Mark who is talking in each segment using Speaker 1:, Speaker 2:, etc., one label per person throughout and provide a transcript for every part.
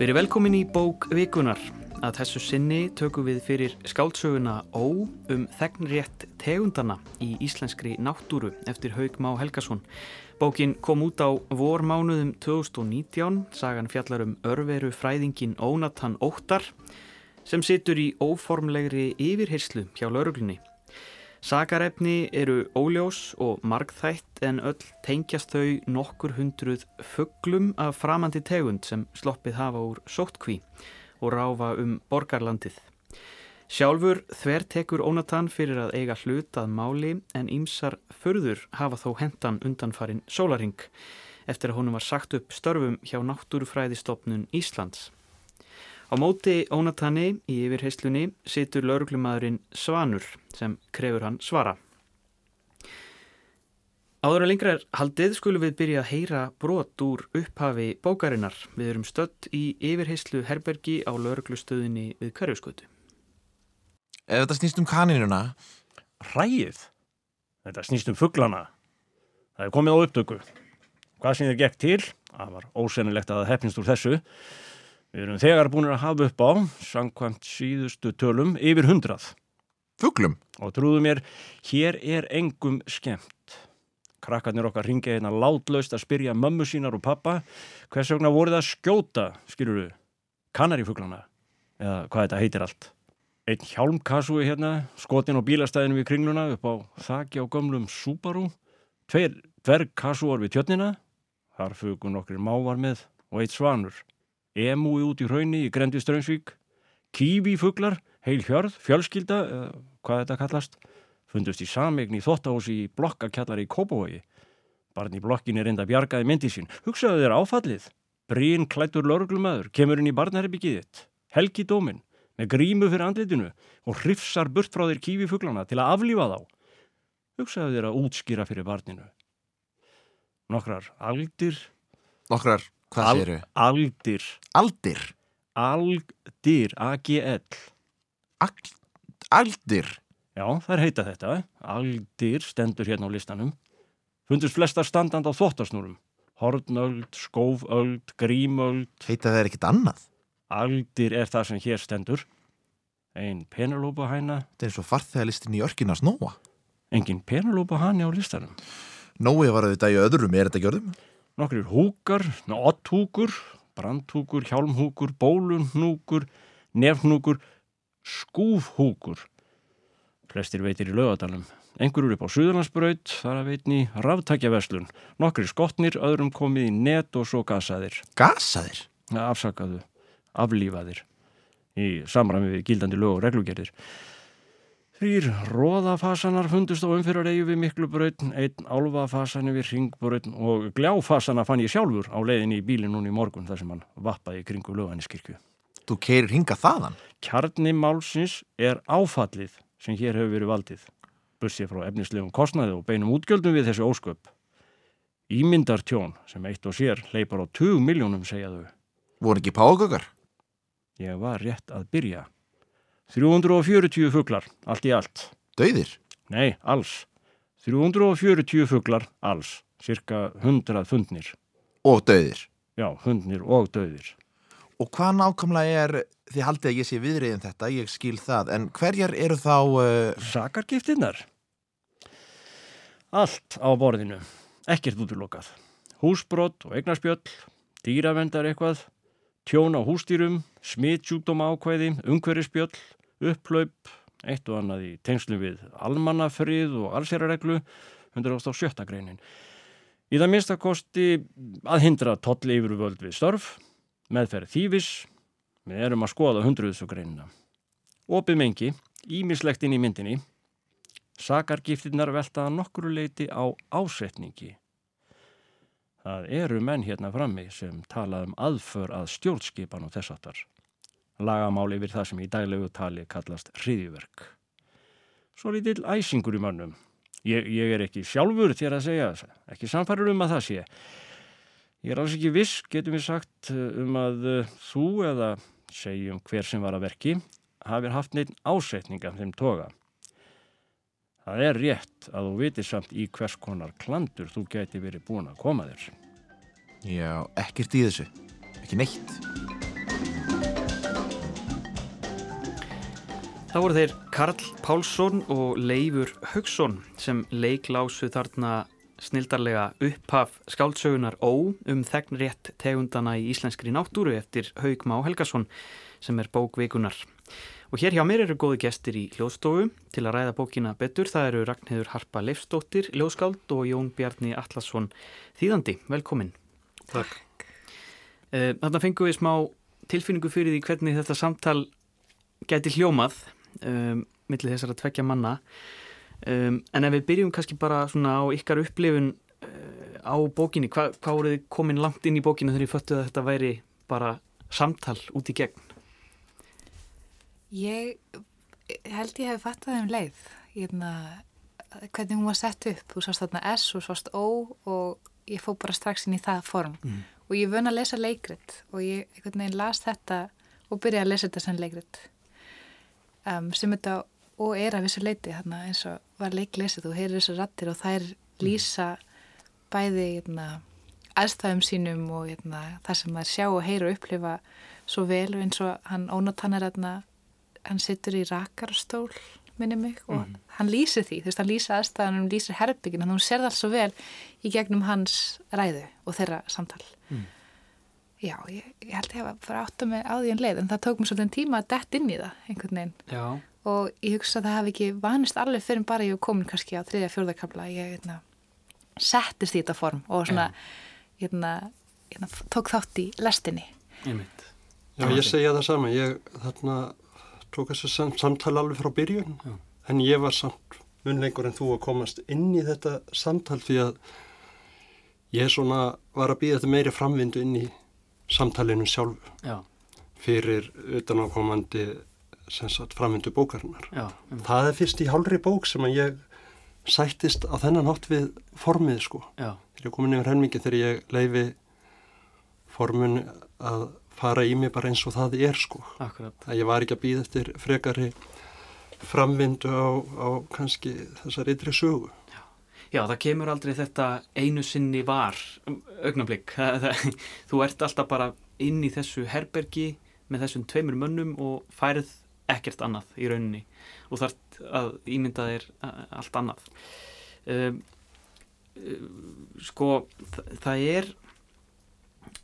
Speaker 1: Við erum velkomin í bók Vikunar. Að þessu sinni tökum við fyrir skáldsöguna Ó um þegnrétt tegundana í íslenskri náttúru eftir Haug Má Helgason. Bókin kom út á vormánuðum 2019, sagan fjallar um örveru fræðingin Ónatan Óttar sem situr í óformlegri yfirherslu hjá lauruglunni. Sakarefni eru óljós og margþætt en öll tengjast þau nokkur hundruð fugglum af framandi tegund sem sloppið hafa úr sóttkví og ráfa um borgarlandið. Sjálfur þver tekur Ónatan fyrir að eiga hlut að máli en ímsar förður hafa þó hendan undanfarin sólaring eftir að honum var sagt upp störfum hjá Náttúrufræðistofnun Íslands. Á móti Ónatani í yfirheyslunni situr lauruglumadurinn Svanur sem krefur hann svara. Áður að lengra er haldið skulum við byrja að heyra brot úr upphafi bókarinnar. Við erum stött í yfirheyslu herbergi á lauruglustöðinni við Karjusgötu.
Speaker 2: Ef þetta snýst um kaninuna,
Speaker 3: Hræið? Þetta snýst um fugglana. Það er komið á upptöku. Hvað sem þér gekk til, það var ósennilegt að það hefnist úr þessu. Við erum þegar búin að hafa upp á, sangkvæmt síðustu tölum, yfir hundrað.
Speaker 2: fugglum,
Speaker 3: Og trúðu mér, hér er engum skemmt. Krakkarnir okkar ringja hérna látlaust að spyrja mömmu sínar og pappa hvers vegna voruð að skjóta, skilur við, kanarífuglana, eða hvað þetta heitir allt. Einn hjálmkassúi hérna, skotin á bílastæðinu við kringluna upp á þakki á gömlum Subaru, tveir dvergkassúar við tjötnina, þar fugun okkur mávar með og eitt svanur, emúi út í hraunni í Grendi Strömsvík, kívífuglar, heil hjörð, fjölskylda, eða hvað þetta kallast, fundust í samegn í þóttahúsi í blokkakjallari í Kópavogi. Barn í blokkinni reynda bjargaði myndi sín. Hugsaðu þér áfallið. Brín klættur lörglumæður, kemur inn í barnherbyggið þitt, helgi dóminn, með grímu fyrir andlitinu og hrifsar burt frá þér kífifuglana til að aflífa þá. Hugsaðu þér að útskýra fyrir barninu. Nokkrar aldir,
Speaker 2: nokkrar, hvað séru?
Speaker 3: aldir,
Speaker 2: Aldir,
Speaker 3: aldir, A-G-L.
Speaker 2: Ag- aldir,
Speaker 3: Já, þær heita þetta. Aldir stendur hérna á listanum. Fundust flestar standand á þvottasnúrum. Hornöld, skóföld, grímöld.
Speaker 2: heita þeir ekkit annað?
Speaker 3: Aldir er það sem hér stendur. Ein Penelope hæna.
Speaker 2: Þetta er eins og farþegalistin í örkina snóa.
Speaker 3: Engin Penelope hæni á listanum.
Speaker 2: Nói var auðvitað í öðrum, er þetta gjörðum?
Speaker 3: Nokkrir húkar, otthúkur, brandhúkur, hjálmhúkur, bólunhúkur, nefnhúkur, skúfhúkur. Flestir veitir í lögadalum. Einhverjur upp á Suðurlandsbraut, þar að veitni ráftækjaverslun. Nokkrir skotnir, öðrum komið í net og svo gasaðir.
Speaker 2: Gasaðir?
Speaker 3: Afsakaðu, aflífaðir. Í samræmi við gildandi lög og reglugerðir. Þrýr róðafasanar fundust á umfyrir eigu við Miklubraut, einn álfafasani við Ringbraut og gljáfasana fann ég sjálfur á leiðinni í bílinn núna í morgun þar sem hann vappaði kringu löganiskirkju.
Speaker 2: Þú keirir hinga þaðan?
Speaker 3: Kjarni málsins er áfallið sem hér hefur verið valdið. Bussið frá efnislegum kostnaði og beinum útgjöldum við þessi ósköp. Ímyndartjón sem eitt og sér leipar á 20 miljónum segja þau.
Speaker 2: Voru ekki págöggar?
Speaker 3: Ég var rétt að byrja. 340 fuglar, allt í allt.
Speaker 2: Dauðir?
Speaker 3: Nei, alls. 340 fuglar, alls. Cirka 100 fundnir.
Speaker 2: Og dauðir?
Speaker 3: Já, hundnir og döðir.
Speaker 2: Og hvað nákvæmlega er, þið haldið að ég sé viðriðin þetta, ég skil það, en hverjar eru þá, uh,
Speaker 3: Sakargiftinnar? Allt á borðinu. Ekkert útlokað. Húsbrott og eignarspjöll, dýravendar eitthvað, tjón á hústýrum, smitsjúkdóma ákvæði, umhverfispjöll, upplaup, eitt og annað í tengslu við almannafrið og allserareglu, 107. greinin. Í það minnsta kosti að hindra toll yfirvöld við störf, meðferð þývis, við erum að skoða hundruðs og greinina. Opið mengi, ímislegt inn í myndinni, sakargiftinnar velta að nokkru leiti á ásetningi. Það eru menn hérna frammi sem tala um aðför að stjórnskipan og þess aftar. Lagamál yfir það sem í daglegu tali kallast hriðiverk. Svo lítill æsingur í mönnum. Ég, ég er ekki sjálfur þér að segja, ekki samfærður um að það sé. Ég er alls ekki viss, getum við sagt, um að uh, þú eða segjum hver sem var að verki hafið haft neitt ásetninga þeim toga. Það er rétt að þú vitir samt í hvers konar klandur þú gæti verið búin að koma þér.
Speaker 2: já, ekkert í þessu, ekki neitt.
Speaker 1: Þá voru þeir Karl Pálsson og Leifur Haugsson sem leiklásu þarna snildarlega upphaf skáldsögunar Ó um þegnrétt tegundana í íslenskri náttúru eftir Haug Má Helgason sem er bókveikunar. Og hér hjá mér eru góði gestir í hljóðstofu til að ræða bókina betur. Það eru Ragnhildur Harpa Leifstóttir, ljóðskáld og Jón Bjarni Allarsson þýðandi. Velkomin.
Speaker 3: Takk.
Speaker 1: Eh, þarna fengum við smá tilfinningu fyrir því hvernig þetta samtal geti hljómað um, millir þessara tvekja manna. Um, en ef við byrjum kannski bara svona á ykkar upplifun uh, á bókinni, Hva, hvað voruð þið komin langt inn í bókinu þegar ég föttu að þetta væri bara samtal út í gegn?
Speaker 4: Ég held ég hef fattað þeim leið. Hérna, hvernig hún var sett upp. Þú sást þarna S og sást O og ég fó bara strax inn í það form.
Speaker 1: Mm.
Speaker 4: og ég vön að lesa leikrit og ég las þetta og byrjaði að lesa þetta sem leikrit um, sem þetta og er að vissu leiti þarna eins og var leiklesið og heyrir þessu rattir og þær lýsa bæði hérna, aðstæðum sínum og hérna, það sem maður sjá og heyra og upplifa svo vel og eins og hann ónóttan er hérna, hann situr í rakarstól minni mig og hann lýsir því, þú veist, hann lýsir aðstæðanum, lýsir herbyggin, hún sér það alls svo vel í gegnum hans ræðu og þeirra samtal. Já, ég, ég held ég að fara átt að mig á því en leið, en það tók mér svolítið tíma að dett inn í það einhvern veginn
Speaker 1: Já,
Speaker 4: og ég hugsa að það hafi ekki vanist alveg fyrir bara ég var komin kannski á þriðja fjórðakabla ég hérna, settist í þetta form og svona hérna, hérna, tók þátt í lestinni
Speaker 1: einmitt
Speaker 5: Já, ég segja það sama. Ég þarna tók þessu sam samtal alveg frá byrjun,
Speaker 1: Já.
Speaker 5: en ég var samt mun lengur en þú að komast inn í þetta samtal því að ég svona var að býða þetta meiri framvindu inn í samtalinu sjálfu
Speaker 1: Já,
Speaker 5: fyrir utanákomandi framvindu bókarinnar.
Speaker 1: já, einmitt.
Speaker 5: Það er fyrst í hálfri bók sem að ég sættist á þennan hátt við formið sko.
Speaker 1: já,
Speaker 5: Þegar ég komin yfir helmingi þegar ég leifi formun að fara í mig bara eins og það er sko.
Speaker 1: akkurat
Speaker 5: að ég var ekki að býða eftir frekari framvindu á, á kannski þessar ytri sögu.
Speaker 1: Já, það kemur aldrei þetta einu sinni var augnablík. Þú ert alltaf bara inn í þessu herbergi með þessum tveimur mönnum og færið ekkert annað í rauninni og þarf að ímynda þér allt annað. Um, sko, það, er,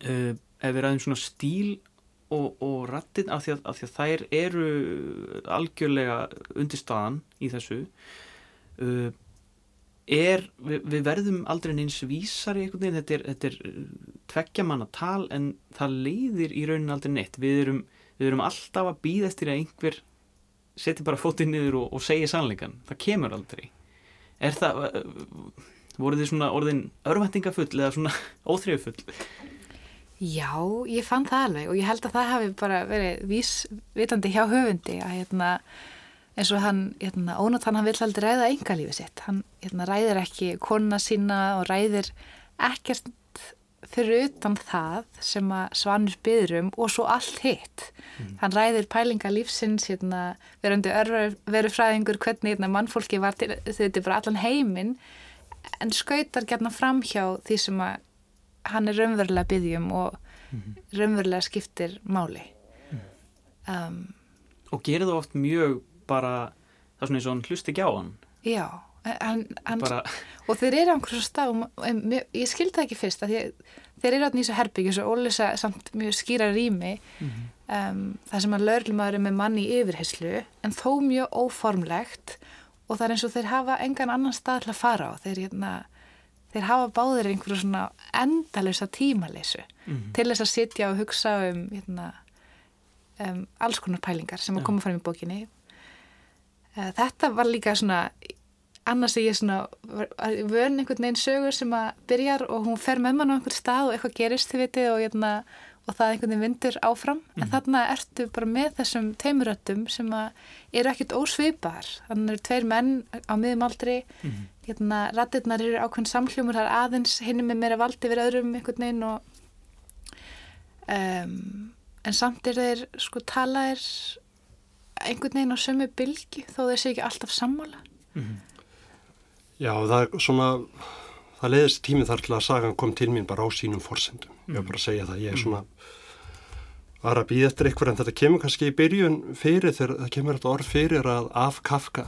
Speaker 1: uh, ef við ræðum svona stíl og, og rattin, af því, því að þær eru algjörlega undirstaðan í þessu, uh, er, við, við verðum aldrei neins vísar í einhvern veginn, þetta er, þetta er tveggja manna tal en það leiðir í raunin aldrei neitt, við erum, við erum alltaf að býða eftir að einhver seti bara fótið niður og, og segja sannleikan, það kemur aldrei. Er það voru þið svona orðin örvæntingafull eða svona óþrjöfull
Speaker 4: Já, ég fann það alveg og ég held að það hafi bara verið vísvitandi hjá höfundi að hérna, eins og hann, hérna, ónátt hann, hann vill aldrei ræða engalífið sitt. Hann hérna, ræðir ekki konuna sína og ræðir ekkert fyrir utan það sem að Svanur byður um og svo allt hitt. Hann ræðir pælinga lífsins, hérna, verandi veru fræðingur hvernig hérna, mannfólki var til, þetta bara allan heiminn en skautar gerna fram hjá því sem að hann er raunverulega byggjum og raunverulega skiptir máli um,
Speaker 1: og gerir það oft mjög bara það er svona eins og hann hlusti ekki á hann.
Speaker 4: Já hann, hann,
Speaker 1: bara,
Speaker 4: og þeir eru á einhversu stað en mér- ég skildi það ekki fyrst að þeir eru átni í þessu herbyggju og ólisa samt mjög skýra rými um, það sem að löglumadur er með manni í yfirheyslu en þó mjög óformlegt og það er eins og þeir hafa engan annan stað til að fara á. Þeir, hérna, þeir hafa báðir einhverju svona endalösa tímaleysu til þess að sitja og hugsa um, hérna, um alls konar pælingar sem að koma fram í bókinni þetta var líka svona annars er ég svona vön einhvern veginn sögur sem að byrjar og hún fer með mann á einhvern stað og eitthvað gerist þið vitið og, hérna, og það einhvern veginn vindur áfram. En þarna ertu bara með þessum teimuröttum sem að eru ekkert ósvipar þannig eru tveir menn á miðum aldri. Hérna, rattirnar eru ákveðin samhljómur það er aðeins hinn með meira valdi við öðrum einhvern veginn og um, en samt er þeir sko talaðir einhvern veginn á sömu bylgi þó þeir sé ekki alltaf sammála?
Speaker 5: Já, það er svona, það leiðist tími þar til að sagan kom til mín bara á sínum forsendum. Ég var bara að segja það, ég er svona var að býða eftir eitthvað en þetta kemur kannski í byrjun fyrir þegar það kemur þetta orð fyrir að af Kafka.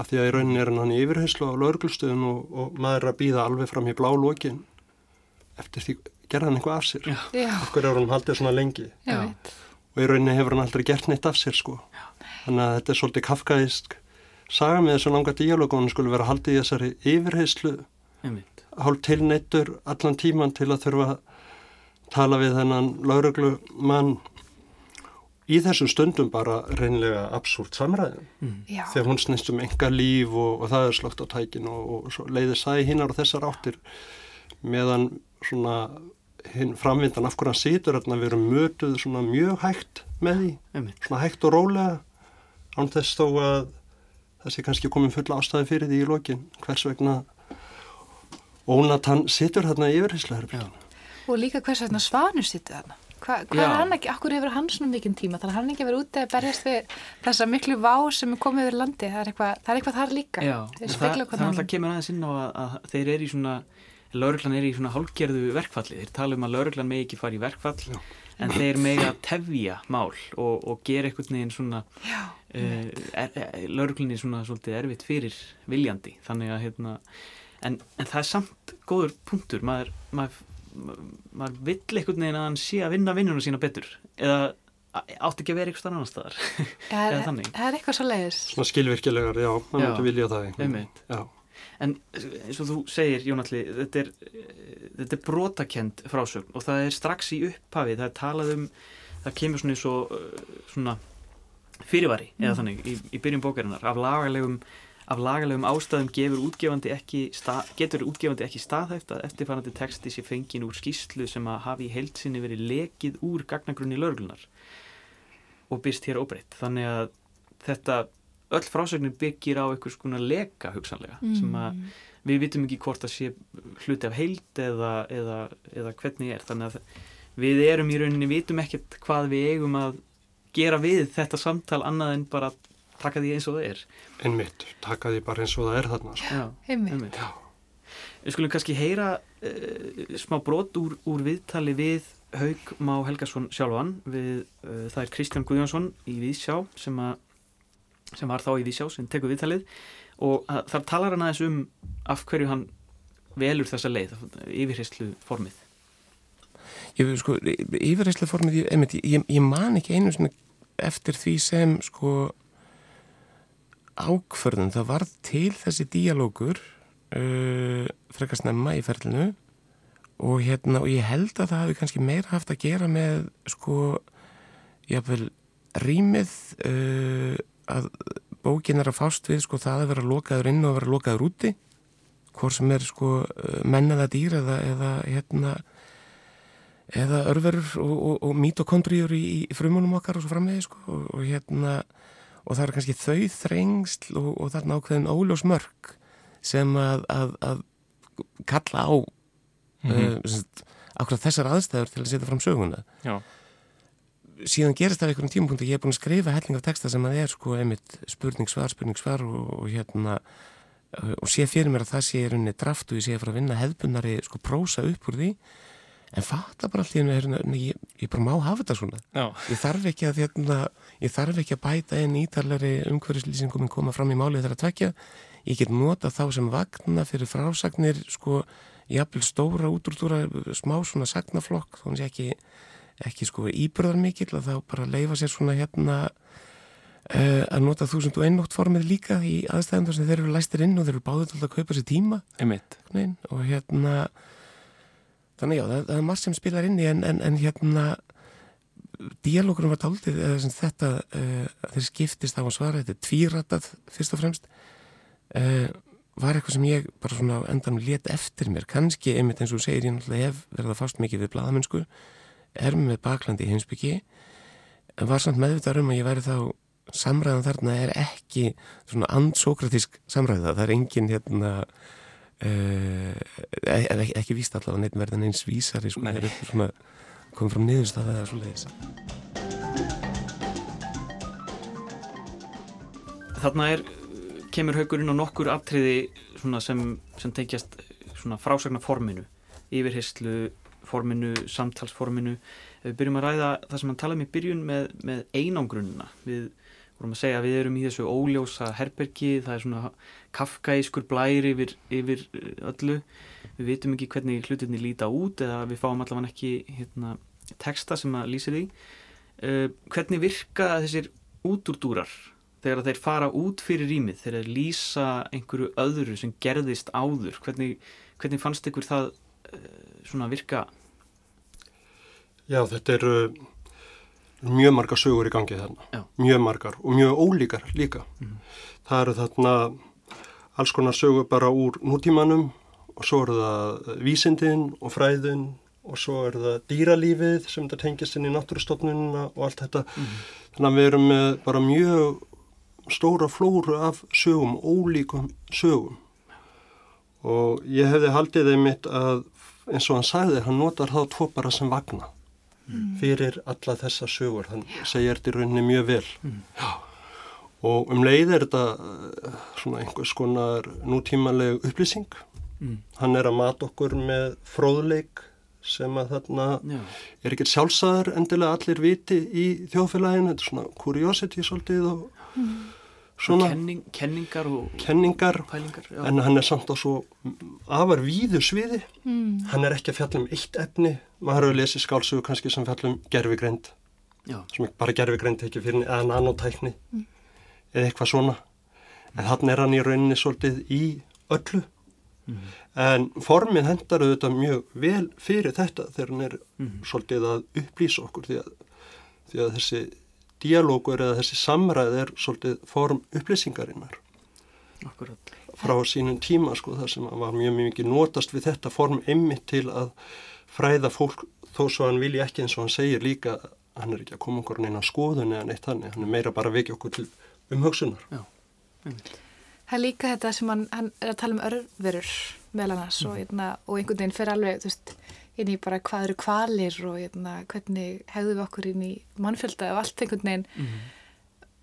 Speaker 5: Af því að í rauninni er hann í yfirheyslu á lauruglustöðun og, og maður er að býða alveg fram í blá lokin eftir því gerða hann eitthvað af sér.
Speaker 1: Já.
Speaker 4: Já,
Speaker 5: okkur er hann haldið svona lengi?
Speaker 4: Ég
Speaker 1: Já.
Speaker 5: Og í rauninni hefur hann aldrei gert neitt af sér sko. Þannig að þetta er svolítið kafkaðist saga með þessu langa díalóg og hann skulle vera haldið í þessari yfirheyslu hálf tilneittur allan tíman til að þurfa að tala við þennan lauruglu mann í þessum stundum bara reynlega absúrt samræðum
Speaker 4: Já,
Speaker 5: þegar hún snýst um enga líf og, og það er slögt á tækin og, og svo leiðir sæði hinnar og þessar áttir meðan svona framvindan af hvernig hann situr þarna við erum mötuð svona mjög hægt með því,
Speaker 1: einmitt.
Speaker 5: svona hægt og rólega án þess þó að það sé kannski komin fulla ástæði fyrir því í lokin hvers vegna Ónatan situr þarna í yfirheysluherbygginu.
Speaker 4: og líka hvers vegna svanur þarna. Hva, hvað
Speaker 1: Já.
Speaker 4: er hann ekki, akkur hefur hann svona mikinn tíma, þannig að hann er ekki að vera úti að berjast við þessa miklu vá sem er komið yfir landi, það er eitthvað, það er eitthvað þar líka.
Speaker 1: Já, það, það
Speaker 4: hvað
Speaker 1: alltaf kemur aðeins inn á að, að þeir eru í svona lauruglan er í svona hálgerðu verkfalli þeir tala um að lauruglan megi ekki fara í verkfall
Speaker 5: Já.
Speaker 1: en þeir megi að tefja mál og, og gera einhvern veginn svona uh, er, er, lauruglan er svona svolítið erfitt fyrir viljandi þannig að hérna en, en það er samt góður punktur maður, maður, maður, vill einhvern veginn að hann sé að vinna vinnuna sína betur eða átti ekki að vera einhver annar staðar
Speaker 4: það
Speaker 1: Eða
Speaker 4: er,
Speaker 1: þannig.
Speaker 4: það er eitthvað svo leiðis.
Speaker 5: Svona skilvirkilegar, já, maður myndi vilja það.
Speaker 1: Einmitt.
Speaker 5: Já,
Speaker 1: En eins og þú segir, Jónalli, þetta er, eh, þetta er brotakend frásögn og það er strax í upphafi, það er talað um, það kemur svona og eh, svona fyrirvari eða þannig í, í byrjun bókarinnar af lagalegum, af lagalegum ástæðum gefur útgefandi ekki stað, getur útgefandi ekki staðhæft að eftirfarandi texti sé fengin úr skýslu sem að hafi í heilsinni verið lekið úr gagnagrunni löglunar og byrst hér óbreytt. Þannig að þetta öll frásögnin byggir á einhvers konar leka hugsanlega sem að
Speaker 4: Mm.
Speaker 1: við vitum ekki hvort það sé hluti af heild eða, eða, eða hvernig er þannig að við erum í rauninni vitum ekkert hvað við eigum að gera við þetta samtal annað en bara taka því eins og það er
Speaker 5: einmitt, taka því bara eins og það er þarna. Sko.
Speaker 1: Já,
Speaker 4: Einmitt.
Speaker 1: einmitt. Við skulum kannski heyra uh, smá brot úr, úr viðtali við Haug Má Helgason sjálfan við, uh, það er Kristján Guðjónsson í Víðsjá sem, að, sem var þá í Víðsjá sem tekur viðtalið. Og þar talar hann aðeins um af hverju hann velur þessa leið, yfirheyslu formið
Speaker 6: Ég, sko, yfirreyslu formið, ég, einmitt, ég, ég man ekki einu svona eftir því sem sko ákförðun, það varð til þessi díalógur uh, frekar snemma í ferlinu. Og hérna, og ég held að það hafi kannski meira haft að gera með sko, jáfnvel rýmið uh, að bókin er að fást við sko það að vera lokaður inn og að vera lokaður úti hvort sem er sko mennaða dýr eða, eða hérna eða örverur og, og, og mítokondrýjur í, í frumunum okkar og svo framvegi sko og, og hérna og það er kannski þau þrengsl og, og þarna ákveðin óljós mörg sem að, að, að kalla á mm
Speaker 3: Mhm.
Speaker 6: akkurat þessar aðstæður til að setja fram söguna
Speaker 3: Já.
Speaker 6: Síðan gerist það einhverjum tímapunkti ég er búin að skrifa helling af texta sem að er sko einmitt spurning svar, spurning svar og, og hérna og sé fyrir mér að það sé í rauninni draft og ég sé að fara að vinna hefðbunari sko prósa upp úr því. En fatta bara allt í hennu ég, ég bara má hafa þetta svona.
Speaker 3: Já.
Speaker 6: ég þarf ekki að hérna, ég þarf ekki að bæta einn ítarlegri umhverfislýsingum en koma fram í málið þegar að tvekja ég get nota þá sem vagna fyrir frásagnir sko jafnvel stóra útrúdúra smá svona sagnaflokk þá hann sé ekki, ekki sko íbyrðar mikill að þá bara leifa sér svona hérna uh, að nota þúsund og einnótt formið líka í aðstæðum þar sem þeir eru læstir inn og þeir eru báðið til að kaupa sér tíma. Neginn, og hérna þannig já, það, það er margt sem spilar inn í en, en, en hérna dialogurum var daldið eða sem þetta uh, þeir skiptist á að svara, þetta er tvíratað fyrst og fremst. Uh, var eitthvað sem ég bara svona á endanum let eftir mér, kannski einmitt eins og segir ég náttúrulega hef verið að fást mikið við bladamennsku, er með baklandi í heimsbyggi en var samt meðvitað um að ég væri þá samræðan þarna er ekki svona andsókratísk samræða, það er engin hérna Uh, ekki, ekki víst allavega neitt verðan eins vísari sko, svona komið fram niðurstað eða svo leiðis
Speaker 1: Þarna er, kemur haugurinn á nokkur svona sem, sem tengjast svona frásagna forminu, yfirheyslu forminu, samtalsforminu. Við byrjum að ræða það sem hann talaði um í byrjun með, með einangrunna. Við vorum að segja að við erum í þessu óljósa herbergi, það er svona kafkaískur blæri yfir, yfir öllu. Við vitum ekki hvernig hlutinni líta út eða við fáum allavega ekki hérna, texta sem að lýsa því. Uh, hvernig virka þessir útúrdúrar þegar þeir fara út fyrir rýmið, þeir lýsa einhverju öðru sem gerðist áður? Hvernig, hvernig fannst ykkur það uh, svona virka?
Speaker 5: Já, þetta eru mjög margar sögur í gangi þarna.
Speaker 1: Já.
Speaker 5: Mjög margar og mjög ólíkar líka. Það eru þarna alls konar sögur bara úr nútímanum og svo eru það vísindin og fræðin og svo er það dýralífið sem þetta tengist inn í náttúrustofnunina og allt þetta. Þannig að við erum með bara mjög stóra flóru af sögum, ólíkum sögum. Og ég hefði haldið einmitt að eins og hann sagði, hann notar þá tvo bara sem vagna fyrir alla þessa sögur. Hann segir þetta í rauninni mjög vel. Já. Og um leið er þetta eh, svona einhvers konar nútímaleg upplýsing.
Speaker 1: Mm.
Speaker 5: Hann er að mata okkur með fróðleik sem að þarna
Speaker 1: Já,
Speaker 5: er ekkert sjálfsæður endilega allir viti í þjóðfélaginu. Þetta er svona curiosity svolítið og svona
Speaker 1: Kenning, kenningar og
Speaker 5: kenningar.
Speaker 1: pælingar. Já.
Speaker 5: En hann er samt á svo afar víðu sviði.
Speaker 4: Mm.
Speaker 5: Hann er ekki að fjalla um eitt efni. Maður hefur lesið skálsögu kannski sem fjalla um gerfigreind.
Speaker 1: Já.
Speaker 5: Sem bara gerfigreind ekki fyrir eða nanotækni. Eða eitthvað svona. En þannig er hann í rauninni svolítið í öllu. En formið hendar auðvitað mjög vel fyrir þetta þegar hann er svolítið að upplýsa okkur því að, því að þessi dialógur eða þessi samræð er svolítið form upplýsingarinnar
Speaker 1: Akkurat.
Speaker 5: frá sínum tíma sko þar sem hann var mjög mjög mikið notast við þetta form einmitt til að fræða fólk þó svo hann vilji ekki eins og hann segir líka að hann er ekki að koma okkur neina skoðun eða neitt þannig, hann er meira bara að vekja okkur til umhugsunar.
Speaker 4: Það er líka þetta sem hann, hann er að tala um örverur meðal annars og, hérna, og einhvern veginn fer alveg veist, inn í bara hvað eru kvalir og hérna, hvernig hegðum við okkur inn í mannfjölda og allt einhvern veginn.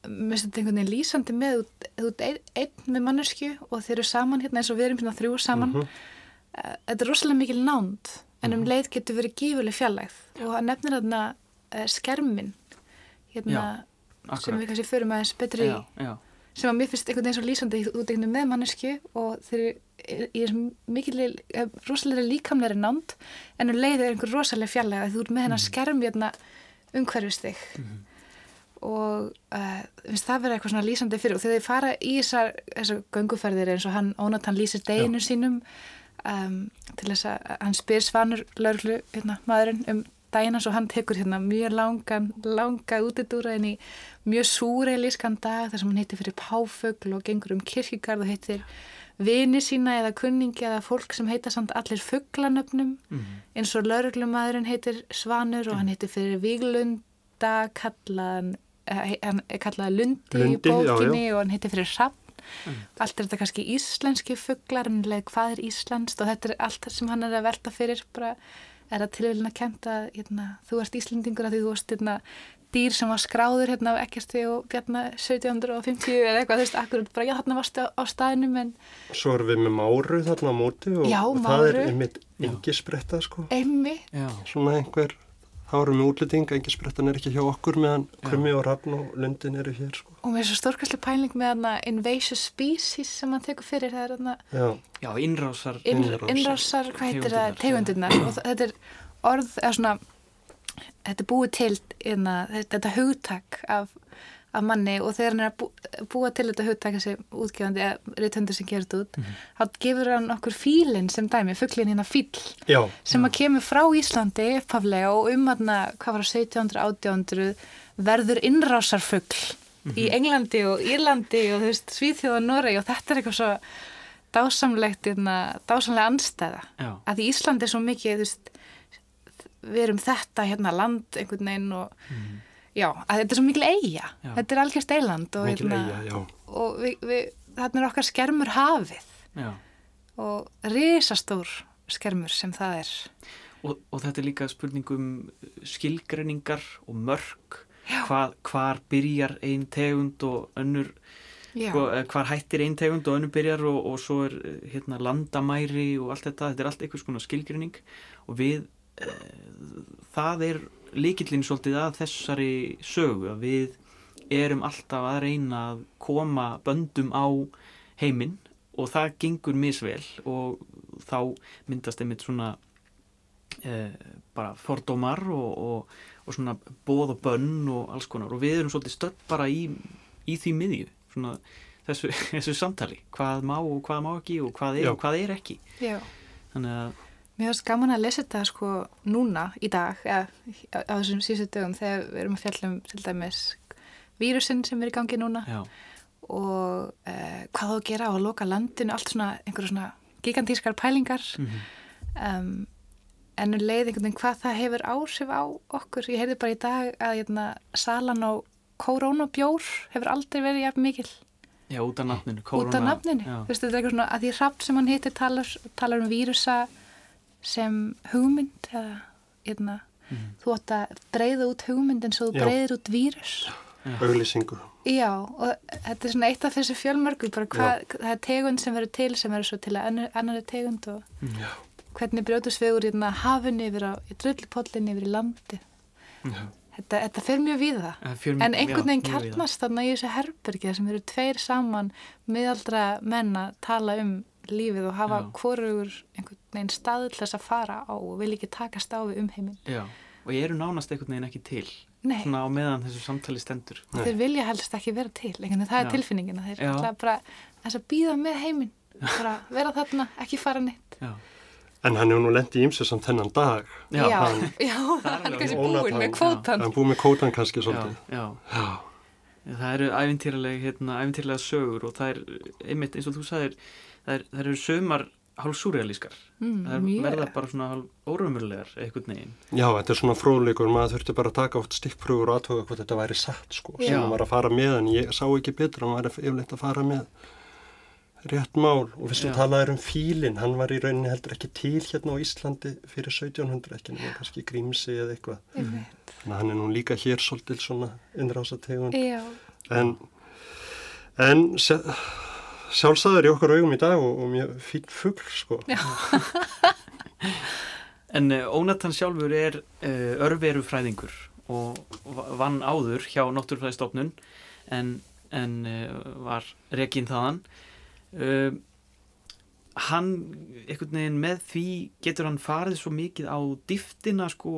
Speaker 4: Mér finnst þetta einhvern veginn lýsandi með þú þú ert einn, einn með mannesku og þeir eru saman hérna eins og við erum hérna þrjú saman. Eh, þetta er rosalega mikil nánd en um leið getur verið gífuleg fjallægð og hann nefnir þarna uh, skermin hérna, sem
Speaker 1: akkurat.
Speaker 4: við kannski förum aðeins betri
Speaker 1: Já, já.
Speaker 4: sem að mér finnst einhvern veginn svo lýsandi út einhvern veginn með mannesku og þeir eru í þessum mikil, rosalega líkamlega nánd. En um leið er einhver rosalega fjallega að þú ert með hennar skerm hérna umhverfist þig og uh, finnst það vera eitthvað svona lýsandi fyrir. Og þegar þið fara í þessar, þessar gönguferðir eins og hann ónat hann lýsir deginu sínum um, til þess að hann spyr svanur laurglu hérna, maðurinn um hans og hann tekur hérna mjög langan, langa útidúra inn í mjög súreilískan dag þar sem hann heitir fyrir páfugl og gengur um kirkjugarð og heitir vini sína eða kunningi eða fólk sem heita samt allir fugglanöfnum eins og lauruglumadurinn heitir Svanur og hann heitir fyrir Víglunda kallaðan eh, hann er kallaði Lundi, í
Speaker 5: Lundi, já, já.
Speaker 4: bókinni og hann heitir fyrir Hrafn allt er þetta kannski íslenski fugglar en leið hvað er íslenskt? Og þetta er allt sem hann er að velta fyrir bara er að kenta hérna, þú ert Íslendingur að því þú varst hérna, dýr sem var skráður hérna af ekkert og bjarna 1750 eða eitthvað, þú veist, akkurat bara, já, þarna varstu á, á staðinum en
Speaker 5: Svo erum við með máru þarna á móti og,
Speaker 4: Já,
Speaker 5: og það er einmitt engisbretta sko,
Speaker 4: einmi,
Speaker 1: Já.
Speaker 5: svona einhver, þá erum við útlending, engisbrettan er ekki hjá okkur meðan krummi og rafn og lundin eru hér sko.
Speaker 4: og með svo stórkastlega pæling með þarna invasive species sem hann tekur fyrir, það er þarna
Speaker 5: Já,
Speaker 1: Já, innrásar.
Speaker 4: inn,
Speaker 5: Innrásar.
Speaker 4: innrásar, hvað heitir það,
Speaker 1: Tegundirnar,
Speaker 4: tegundirnar og þetta er orð, eða svona þetta er búið til inna, þetta, þetta hugtak af, af manni og þegar hann er að bú, búa til þetta hugtak þessi útgefandi eða rithundur sem gerur þetta út þá gefur hann okkur fílinn sem dæmi, fugglinn hérna fíl
Speaker 5: já,
Speaker 4: sem að kemur frá Íslandi upphaflega og um hann hvað var á 1700, 1800 verður innrásarfugl í Englandi og Írlandi og þú veist Svíþjóð og Noregi og þetta er eitthvað svo dásamlegt, hérna, dásamlega anstæða
Speaker 1: Já.
Speaker 4: að því Íslandi er svo mikið þú veist, við erum þetta hérna land einhvern veginn og já, þetta er svo mikil eiga.
Speaker 1: Já.
Speaker 4: þetta er algjörst eiland og,
Speaker 5: mikil
Speaker 4: hérna,
Speaker 5: eiga,
Speaker 4: og við, við, þarna er okkar skermur hafið
Speaker 1: Já.
Speaker 4: og risastór skermur sem það er
Speaker 1: Og, og þetta er líka spurningum skilgreiningar og mörg. Hvað, hvar byrjar ein tegund og önnur, sko, hvar hættir ein tegund og önnur byrjar og, og svo er eh, hérna, landamæri og allt þetta. Þetta er allt einhvers konar skilgreining og við uh, það er líkillin svolítið að þessari sögu að við erum alltaf að reyna að koma böndum á heiminn og það gengur misvel og þá myndast einmitt svona uh, bara fordómar og, og, og svona bóð og bönn og alls konar og við erum svolítið stödd bara í, í því miðju svona þessu, þessu samtali hvað má og hvað má ekki og hvað er
Speaker 5: Já.
Speaker 1: og hvað er ekki
Speaker 4: Já.
Speaker 1: þannig að
Speaker 4: Mér finnst gaman að lesa þetta sko núna í dag, eða á, á þessum síðustu dögum þegar við erum að fjalla um til dæmis vírusinn sem er í gangi núna
Speaker 1: já,
Speaker 4: og uh, hvað að gera á að loka landinu, allt svona einhverja svona gigantískar pælingar
Speaker 1: Mhm.
Speaker 4: um, en leið einhvern veginn hvað það hefur áhrif á okkur. Ég heyrði bara í dag að hérna, salan á korónabjór hefur aldrei verið jafn mikil
Speaker 1: já, út af nafninu
Speaker 4: út af nafninu. Þú veist, þetta er eitthvað svona að því hrapt sem hann hittir talar, talar um vírusa sem hugmynd eða hérna, þú átt að breyða út hugmyndin svo þú
Speaker 5: Já.
Speaker 4: breyðir út vírus.
Speaker 5: auglýsingu.
Speaker 4: Já, og þetta er svona eitt af þessu fjölmörgu, bara hvað, það er tegund sem verður til sem verður svo til að annar, annari tegund og
Speaker 5: Já.
Speaker 4: hvernig brjótast við úr hérna, hafinu yfir á drullpollin yfir í landi.
Speaker 5: Já.
Speaker 4: Þetta, þetta fer mjög við það.
Speaker 1: Fjölm-
Speaker 4: En einhvern veginn
Speaker 1: mjög
Speaker 4: kjarnast þarna í þessu herbergi sem eru tveir saman miðaldra menn að tala um lífið og hafa
Speaker 1: Já.
Speaker 4: hvorugur einhvern veginn stað til þess að fara á og vil ekki takast á við umheiminn.
Speaker 1: já, og ég eru nánast einhvern veginn ekki til
Speaker 4: Nei,
Speaker 1: svona á meðan þessu samtali stendur
Speaker 5: Nei.
Speaker 4: þeir vilja helst ekki vera til, einhvern veginn það
Speaker 1: Já.
Speaker 4: er tilfinningin að þeir
Speaker 1: Já.
Speaker 4: ætla bara þess að býða með heiminn, bara vera þarna, ekki fara neitt.
Speaker 1: já,
Speaker 5: En hann hefur nú lendið ímsu samt þennan dag.
Speaker 1: Já,
Speaker 4: já,
Speaker 5: hann-
Speaker 4: já,
Speaker 1: er
Speaker 4: hann
Speaker 1: alveg
Speaker 4: kannski
Speaker 5: ónatan,
Speaker 4: búinn með
Speaker 5: já.
Speaker 4: kvótan.
Speaker 5: Hann búið með kótan kannski
Speaker 1: já,
Speaker 5: svolítið.
Speaker 1: já.
Speaker 5: Já.
Speaker 1: það eru æfintýralega hérna, sögur og það er einmitt eins og þú sagðir það, er, eru sömar hálf súrealískar
Speaker 4: Mm,
Speaker 1: það er,
Speaker 4: mjög.
Speaker 1: verða bara svona hálf órumurlegar einhvern veginn.
Speaker 5: Já, þetta er svona fróðleikur, maður þurfti bara að taka oft stikkpröfur og aðtöga hvort þetta væri satt sko, sem hann var að fara með en ég sá ekki betur, hann var yfirleitt að fara með rétt mál. Og fyrst
Speaker 1: Já.
Speaker 5: þú talaður um fílin, hann var í rauninni heldur ekki til hérna á Íslandi fyrir 1700 ekki, nema kannski grímsi eða eitthvað,
Speaker 4: Einmitt.
Speaker 5: þannig að hann er nú líka hér svolítil svona innrásategund.
Speaker 4: Já,
Speaker 5: en, en sjá- sjálfsagður í okkar augum í dag og, og mjög fín fugl sko.
Speaker 1: en uh, Ónatan sjálfur er uh, örverufræðingur og va- vann áður hjá Náttúrufræðistofnun en, en uh, var rekinn þaðan uh, hann einhvern veginn með því getur hann farið svo mikið á dýftina sko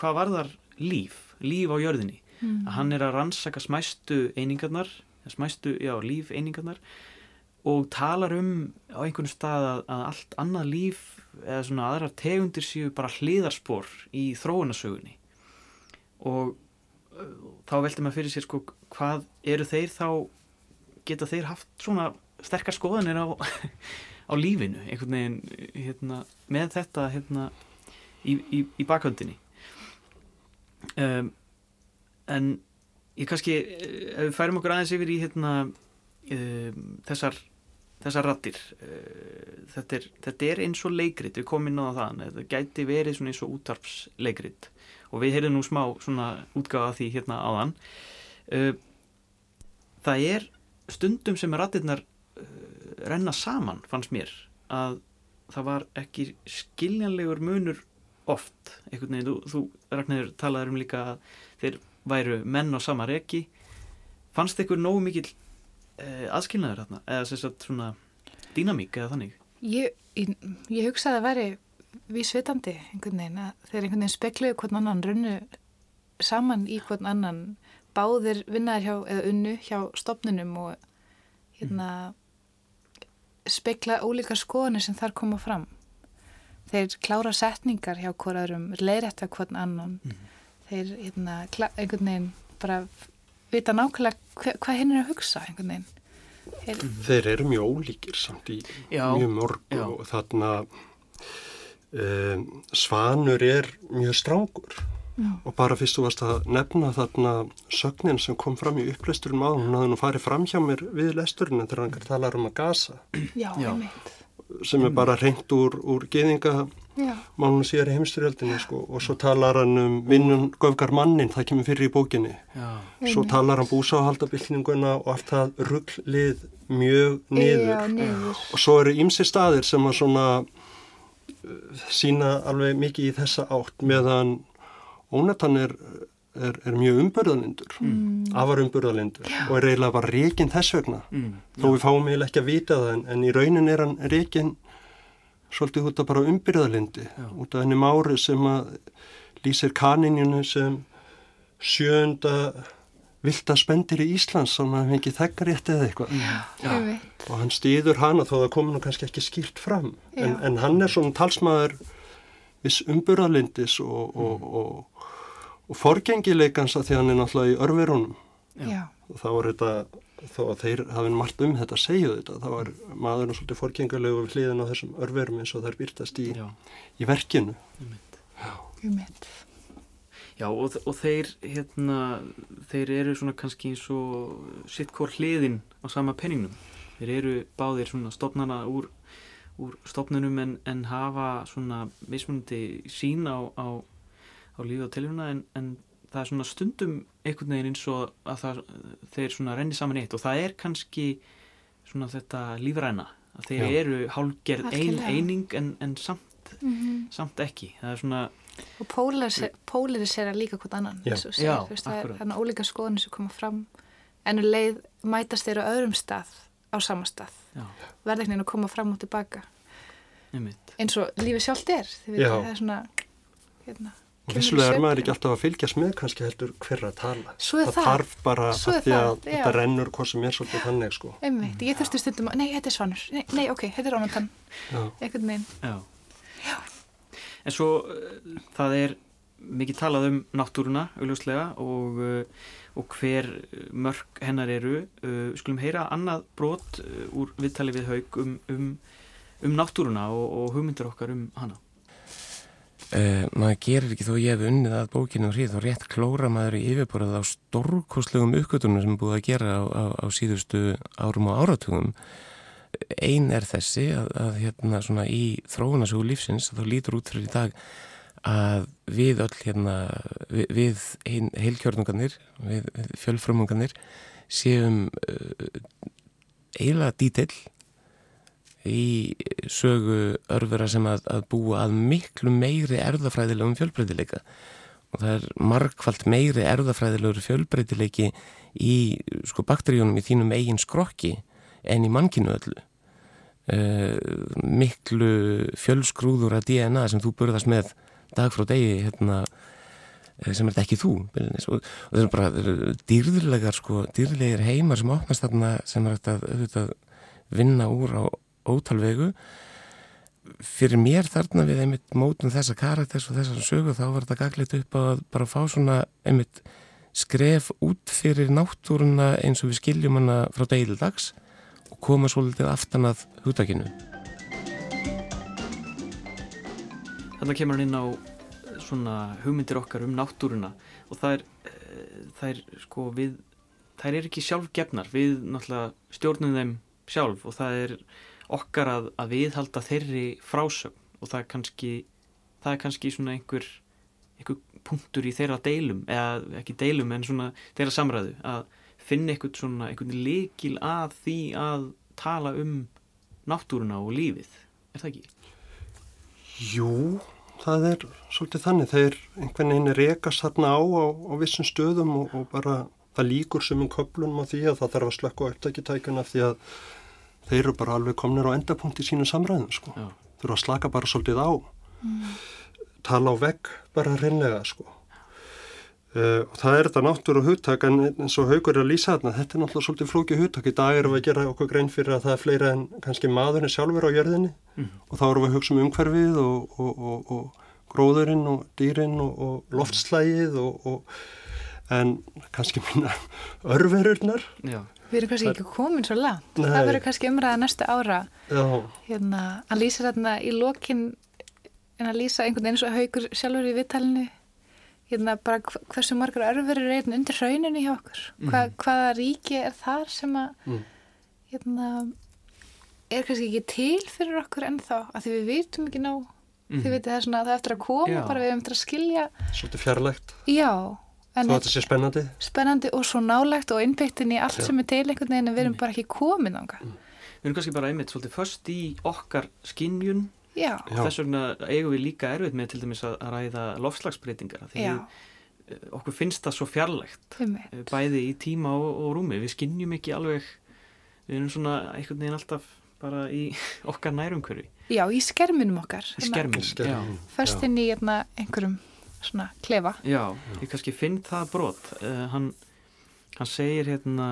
Speaker 1: hvað varðar líf, líf á jörðinni
Speaker 4: Mm.
Speaker 1: að hann er að rannsaka smæstu einingarnar smæstu, já, líf einingarnar og talar um á einhvern stað að, að allt annað líf eða svona aðrar tegundir séu bara hliðarspor í þróunasögunni og þá velti maður fyrir sér sko hvað eru þeir þá geta þeir haft svona sterkar skoðanir á, á lífinu einhvern veginn hérna, með þetta hérna, í, í, í bakhöndinni. Um, en ég kannski eh, ef við færum okkur aðeins yfir í hérna, um, þessar þessar rattir uh, þetta, er, þetta er eins og leikrit við komum inn á það, þetta gæti verið svona eins og útvarpsleikrit. Og við heyrðum nú smá svona útgáða því hérna áðan. Uh, það er stundum sem rattirnar uh, renna saman fannst mér að það var ekki skiljanlegur munur oft. Einhvern veginn, þú, þú Ragnarður talaður um líka þeir væru menn á sama reki. Fannst ykkur nógu mikil uh, aðskilnaður þarna? Eða sem sagt svona dýnamík eða þannig?
Speaker 4: Ég, ég, ég hugsaði að veri vísvitandi einhvern veginn að þeir einhvern veginn spekluðu hvern annan runnu saman í hvern annan. Báðir vinnaðir hjá, eða unnu hjá stopnunum og hérna spekla ólíka skoðanir sem þar koma fram. Þeir klára setningar hjá hvoraðurum leiðrætta hvern annan þeir hérna, kla- einhvern veginn bara vita nákvæmlega hva, hvað hinn er að hugsa einhvern veginn þeir,
Speaker 5: Þeir eru mjög ólíkir samt í
Speaker 1: Já,
Speaker 5: mjög mörgu
Speaker 1: já.
Speaker 5: og þarna um, Svanur er mjög strángur
Speaker 4: Já.
Speaker 5: og bara fyrst þú varst að nefna þarna sögnin sem kom fram í upplesturum á hún hafði nú farið fram hjá mér við lesturinn þegar hann talar um að gasa
Speaker 4: já,
Speaker 1: Já.
Speaker 4: einmitt
Speaker 5: sem er bara reynd úr, úr geðinga málunum síðar í heimstyrjöldinni sko. og svo talar hann um vinnun göfgar mannin, það kemur fyrir í bókinni
Speaker 1: já,
Speaker 5: svo talar hann búsáhaldabildninguna og allt það rugglið mjög niður
Speaker 4: já, niður
Speaker 5: og svo eru ýmsi staðir sem að svona sína alveg mikið í þessa átt meðan Ónatan er, er, er mjög umbörðalindur, mm. afar umbörðalindur og er eiginlega bara reygin þess vegna.
Speaker 1: Mm.
Speaker 5: Þó við fáum eiginlega ekki að vita það en, en í raunin er hann reygin svolítið út af bara umbyrðalindi út af henni mári sem að lýsir kaninjunu sem sjönda vilda spendir í Íslands sem hann fengi þekkarétt eða eitthvað. Og hann stýður hana þó það komur nú kannski ekki skýrt fram. En, en hann er svona talsmaður viss umbyrðalindis og, og, og, og forgengileikans að því hann er náttúrulega í örverunum.
Speaker 4: Já.
Speaker 5: og þá er þetta þó að þeir hafi margt um þetta að segja þetta þá var maðurinn svolítið forgengulegu við hliðin á þessum örverum eins og þær byrtast í, í verkinu.
Speaker 4: Ummitt.
Speaker 1: Já. Og, og þeir hérna, þeir eru svona kannski eins og sitt hvort hliðin á sama penningnum. Þeir eru báðir svona stopnana úr, úr stopnunum en, en hafa svona mismunandi sín á, á, á lífi og tilhjuna en, en það er svona stundum einhvern veginn eins og að það, þeir svona renni saman eitt og það er kannski svona þetta lífræna að þeir
Speaker 5: Já.
Speaker 1: eru hálgerð ein, eining en, en samt,
Speaker 4: Mm
Speaker 1: samt ekki það er svona,
Speaker 4: Og polarisera líka hvort annan.
Speaker 5: Já.
Speaker 4: segir,
Speaker 1: Já,
Speaker 4: veist, það er þarna ólíka skoðanir sem koma fram en um leið mætast þeir á öðrum stað á sama stað.
Speaker 1: já,
Speaker 4: Verðeknin að koma fram og tilbaka eins og lífið sjálft er. Það er svona hérna,
Speaker 5: og vissulega er maður ekki alltaf að fylgjast með kannski heldur hver að tala
Speaker 4: er það.
Speaker 5: þarf bara að því að
Speaker 4: það,
Speaker 5: þetta rennur hvað sem er svolítið þannig sko
Speaker 4: Einmitt, ég þurfti stundum að, nei, þetta er svanur, nei, nei ok, þetta er einhvern veginn.
Speaker 1: Já. En svo uh, það er mikið talað um náttúruna augljóslega og, uh, og hver mörg hennar eru. Við skulum heyra annað brot úr viðtali við haug um, um, um náttúruna og, og hugmyndir okkar um hana.
Speaker 6: Uh, maður gerir ekki þó ég hef unnið að bókinu og hrið þá rétt klóra maður í yfirborðað á stórkostlegum uppgötunum sem er búið að gera á, á, á síðustu árum og áratugum. Ein er þessi að, að hérna svona í þróunasögu lífsins þá lítur út fyrir í dag að við öll hérna við, við ein, heilkjörnungarnir við, við fjölfrumungarnir séum uh, eiginlega dítill í sögu örfura sem að, að búa að miklu meiri erðafræðilegum fjölbreytileika. Og það er margfalt meiri erðafræðilegur fjölbreytileiki í sko bakteríunum í þínum eigin skrokki en í mannkinu öllu. Uh, miklu fjölskrúður að DNA sem þú burðast með dag frá degi hérna eh, sem er þetta ekki þú og, það eru bara dýrðilegar sko, dýrðilegir heimar sem opnast þarna sem er auðvitað vinna úr á ótalvegu fyrir mér þarna við einmitt mótum þessa karakters og þessar sögu þá var þetta gaglegt upp að bara fá svona einmitt skref út fyrir náttúruna eins og við skiljum hana frá deildags og koma svolítið aftan að húttakinu.
Speaker 1: Þannig kemur hann inn á eh, svona hugmyndir okkar um náttúruna og það er, uh, það er sko við, það er ekki sjálfgefnar, við náttúrulega stjórnum þeim sjálf og það er okkar að, að viðhalda þeirri frásögn og það er kannski, það er kannski svona einhver, einhver punktur í þeirra deilum, eða ekki deilum en svona þeirra samræðu að finna einhvern svona, einhvern líkil að því að tala um náttúruna og lífið, er það ekki?
Speaker 5: Jú, það er svolítið þannig. Þeir einhvern veginn rekast þarna á á, á vissum stöðum og, og bara það líkur sem um köplunum á því að það þarf að slökka á upptækitækuna því að þeir eru bara alveg komnir á endapunkt í sínu samræðum sko. Þeir eru að slaka bara svolítið á. Tala á vegg bara reynlega sko. Uh, og það er þetta náttúru hugtak en eins og haugur er að lýsa þarna, þetta er náttúrulega svolítið flókið hugtak. Í dag erum við að gera okkur grein fyrir að það er fleira en kannski maðurinn sjálfur á jörðinni og þá erum við að hugsa um umhverfið og, og, og, og gróðurinn og dýrin og, og loftslægið og, og en kannski minna örverurnar
Speaker 1: Já.
Speaker 4: Við erum kannski ekki komin svo langt.
Speaker 5: Nei.
Speaker 4: Það verður kannski umræða næstu ára.
Speaker 5: já,
Speaker 4: Hérna, hann lýsir þarna í lokin en að lýsa einhvern veginn eins og haugur sjálfur í viðtalinu. Hérna, bara hv- hversu margar örfur eru einn undir rauninni hjá okkur. Hva, hvaða ríki er þar sem að
Speaker 5: Mm.
Speaker 4: hérna, er kannski ekki til fyrir okkur ennþá, af því við vitum ekki nóg. Þið veitir það er svona að það er eftir að koma,
Speaker 1: Já.
Speaker 4: bara við erum eftir að skilja.
Speaker 5: svolítið fjarlægt
Speaker 4: Já,
Speaker 5: þó að þetta sé spennandi
Speaker 4: spennandi og svo nálægt og innbyggtin í allt
Speaker 5: Já.
Speaker 4: sem er til einhvern veginn en við erum bara ekki komin ánga.
Speaker 1: Við erum kannski bara einmitt svolítið först í okkar skinjun
Speaker 4: Já,
Speaker 5: Já.
Speaker 1: Þess vegna eigum við líka erfitt með til dæmis að ræða lofslagsbreytingar af því
Speaker 4: já,
Speaker 1: eh, okkur finnst það svo fjarlægt
Speaker 4: einmitt.
Speaker 1: eh, bæði í tíma og, og rúmi við skinnjum ekki alveg við erum svona einhvern veginn alltaf bara í okkar nærumhverfi
Speaker 4: Já, í skerminum okkar.
Speaker 1: í skermin
Speaker 5: Skermin.
Speaker 4: Först
Speaker 5: Já.
Speaker 4: inn í hérna, einhverjum svona klefa.
Speaker 1: Já, ég kannski finn það brot uh, hann, hann segir hérna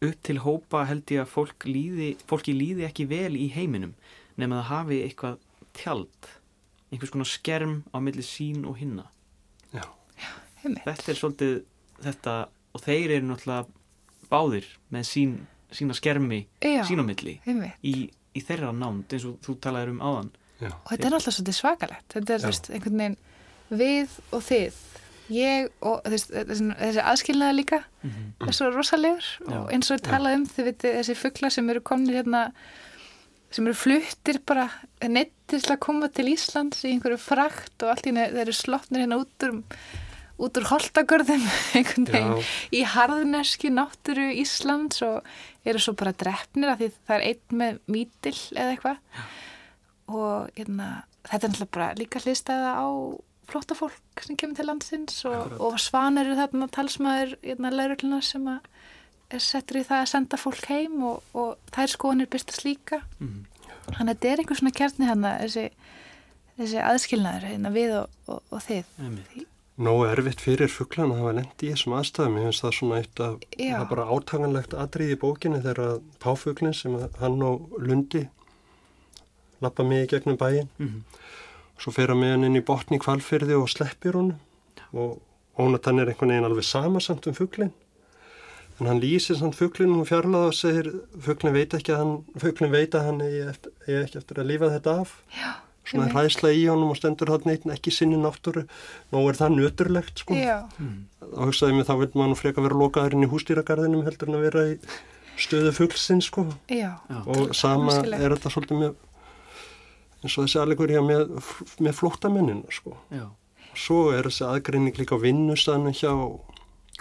Speaker 1: upp til hópa held ég að fólk líði, fólki líði ekki vel í heiminum nema það hafi eitthvað tjald einhvers konar skerm á milli sín og hinna
Speaker 5: Já.
Speaker 4: Einmitt.
Speaker 1: þetta er svolítið þetta og þeir eru náttúrulega báðir með sín, sína skermi
Speaker 4: Já,
Speaker 1: sín á milli
Speaker 4: einmitt.
Speaker 1: í, í þeirra nánd eins og þú talaðir um áðan
Speaker 5: Já.
Speaker 4: Og þetta er náttúrulega svolítið svakalegt. Þetta er,
Speaker 5: Já.
Speaker 4: veist, einhvern veginn við og þið. Ég og veist, þessi, aðskilnaði líka er svo rosalegur
Speaker 1: Já.
Speaker 4: og eins og við talað um þið veitir þessi fuggla sem eru komnir hérna sem eru fluttir bara neittir til að koma til Íslands í einhverju frakt og allt í henni þeir eru slottnir hérna út úr út úr holtagörðum einhvern veginn í harðneski náttúru Íslands og eru svo bara drefnir af því það er einn með mítil eða eitthvað. Og hérna, þetta er náttúrulega bara líka hlýstaða á flotta fólk sem kemur til landsins og, og svanur eru þarna talsmaður hérna, laurugluna sem að er settur í það að senda fólk heim og, og þær skoðanir byrstast líka
Speaker 1: Mhm.
Speaker 4: þannig að þetta er einhver svona kjarni hann þessi, þessi aðskilnaður hérna, við og, og, og þið
Speaker 1: Einmitt.
Speaker 5: Nógu erfitt fyrir fugglan að hafa lendi í þessum aðstæðum. Ég finnst það svona eitt af,
Speaker 4: Já.
Speaker 5: það er bara átaganlegt atrið í bókinni þegar að páfuglin sem að hann og Lundi lappa mig í gegnum bæin.
Speaker 1: Mhm.
Speaker 5: Svo fer hann með hann inn í botni kvalfyrði og sleppir honum og Ónatan er einhvern veginn alveg samasamt um fugglin. En hann lýsir samt fugglin og fjarlaða og segir fugglin veit ekki að hann, fugglin veit að hann eftir, eigi ekki eftir að lífa þetta af.
Speaker 4: Já,
Speaker 5: Svona hræðsla í honum og stendur hann neitt ekki sinni náttúru. Nú er það nöturlegt sko.
Speaker 4: Já,
Speaker 5: Þá hugsaði mig þá vil maður nú freka vera lokaður inn í hústýragarðinum heldur en að vera í stöðu fugglsinn sko.
Speaker 4: já.
Speaker 5: Og sama er þetta svolítið með eins og þessi alveg hér með, með flóttamennina sko.
Speaker 1: Já.
Speaker 5: Svo er þessi aðgreining líka á vinnustæðinu hjá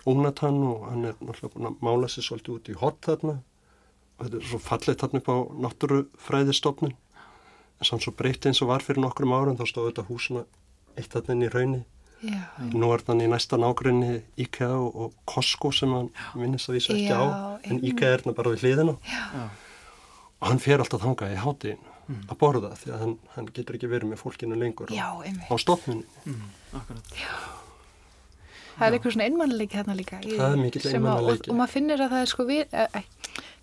Speaker 5: Ónatan og hann er náttúrulega búin að mála sér svolítið út í hot þarna. Og þetta er svo fallið þarna upp á náttúrufræðistofnun. En samt svo breytti eins og var fyrir nokkrum árum þá stóð þetta húsuna eitt þarna inn í raunni.
Speaker 4: já,
Speaker 5: Nú er þannig í næsta nágrinni IKEA og, og Costco sem hann minnist að vísa ekki
Speaker 4: Já,
Speaker 5: á. En. IKEA er þarna bara við hliðina.
Speaker 1: Já.
Speaker 5: Og hann fer alltaf þangað í hátíðin að borða því að hann, hann getur ekki verið með fólkinu lengur
Speaker 4: já,
Speaker 5: á, stofnunni.
Speaker 1: Akkurat.
Speaker 4: Það er eitthvað svona einmannleiki þarna líka. í-
Speaker 5: Það er mikill einmanaleiki.
Speaker 4: Og, og maður finnir að það er sko, við, e, e,